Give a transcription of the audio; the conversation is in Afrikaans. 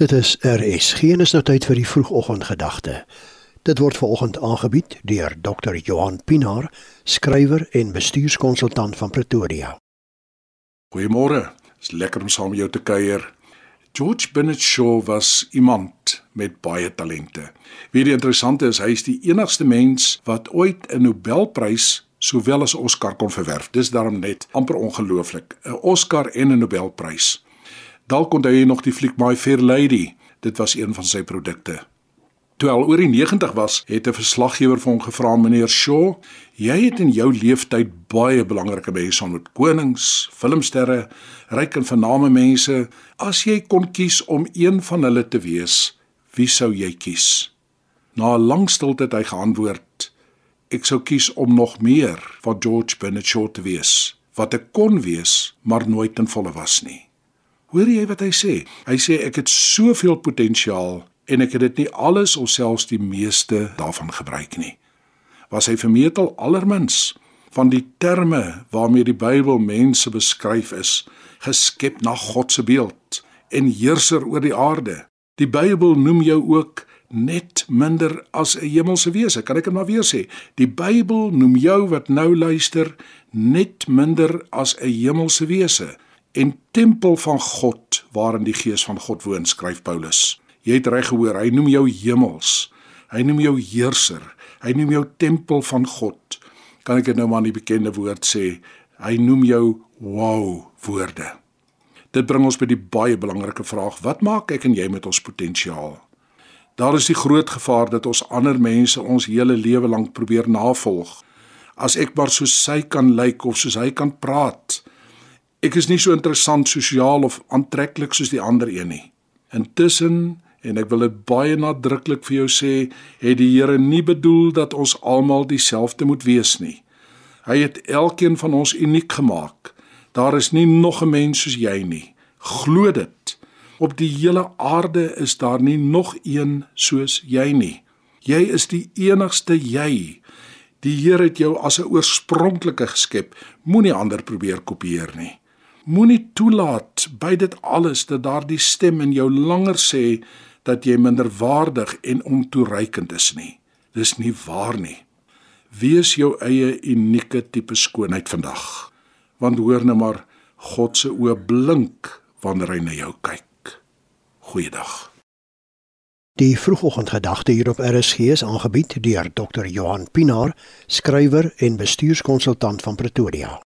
Dit is RSG en is nou tyd vir die vroegoggendgedagte. Dit word veraloggend aangebied deur Dr. Johan Pinaar, skrywer en bestuurskonsultant van Pretoria. Goeiemôre. Dit is lekker om saam met jou te kuier. George Bennett Shaw was iemand met baie talente. Wie die interessante is, hy is die enigste mens wat ooit 'n Nobelprys sowel as Oscar kon verwerf. Dis daarom net amper ongelooflik. 'n Oscar en 'n Nobelprys. Dalk onthou jy nog die fliek My Fair Lady. Dit was een van sy produkte. Toe al oor die 90 was, het 'n verslaggewer vir hom gevra: "Meneer Shaw, jy het in jou lewenstyd baie belangrike mense ontmoet, konings, filmsterre, ryk en vername mense. As jy kon kies om een van hulle te wees, wie sou jy kies?" Na 'n lang stilte het hy geantwoord: "Ek sou kies om nog meer van George Bernard Shaw te wees, wat ek kon wees, maar nooit in volle was nie." Hoor jy wat hy sê? Hy sê ek het soveel potensiaal en ek het dit nie alles of selfs die meeste daarvan gebruik nie. Was hy vermetel allermins van die terme waarmee die Bybel mense beskryf is, geskep na God se beeld en heerser oor die aarde. Die Bybel noem jou ook net minder as 'n hemelse wese. Kan ek dit maar weer sê? Die Bybel noem jou wat nou luister net minder as 'n hemelse wese en tempel van God waarin die gees van God woon skryf Paulus. Jy het reg gehoor, hy noem jou hemels. Hy noem jou heerser. Hy noem jou tempel van God. Kan ek dit nou maar in die bekende woord sê? Hy noem jou wow woorde. Dit bring ons by die baie belangrike vraag: wat maak ek en jy met ons potensiaal? Daar is die groot gevaar dat ons ander mense ons hele lewe lank probeer navolg. As ek maar soos hy kan lyk of soos hy kan praat, Ek is nie so interessant sosiaal of aantreklik soos die ander een nie. Intussen, en ek wil dit baie nadruklik vir jou sê, het die Here nie bedoel dat ons almal dieselfde moet wees nie. Hy het elkeen van ons uniek gemaak. Daar is nie nog 'n mens soos jy nie. Glo dit. Op die hele aarde is daar nie nog een soos jy nie. Jy is die enigste jy. Die Here het jou as 'n oorspronklike geskep. Moenie ander probeer kopieer nie. Moenie toelaat by dit alles dat daardie stem in jou langer sê dat jy minderwaardig en ontoereikend is nie. Dis nie waar nie. Wees jou eie unieke tipe skoonheid vandag. Want hoor nou maar, God se oë blink wanneer hy na jou kyk. Goeiedag. Die vroegoggendgedagte hier op RSG is aangebied deur Dr. Johan Pinaar, skrywer en bestuurskonsultant van Pretoria.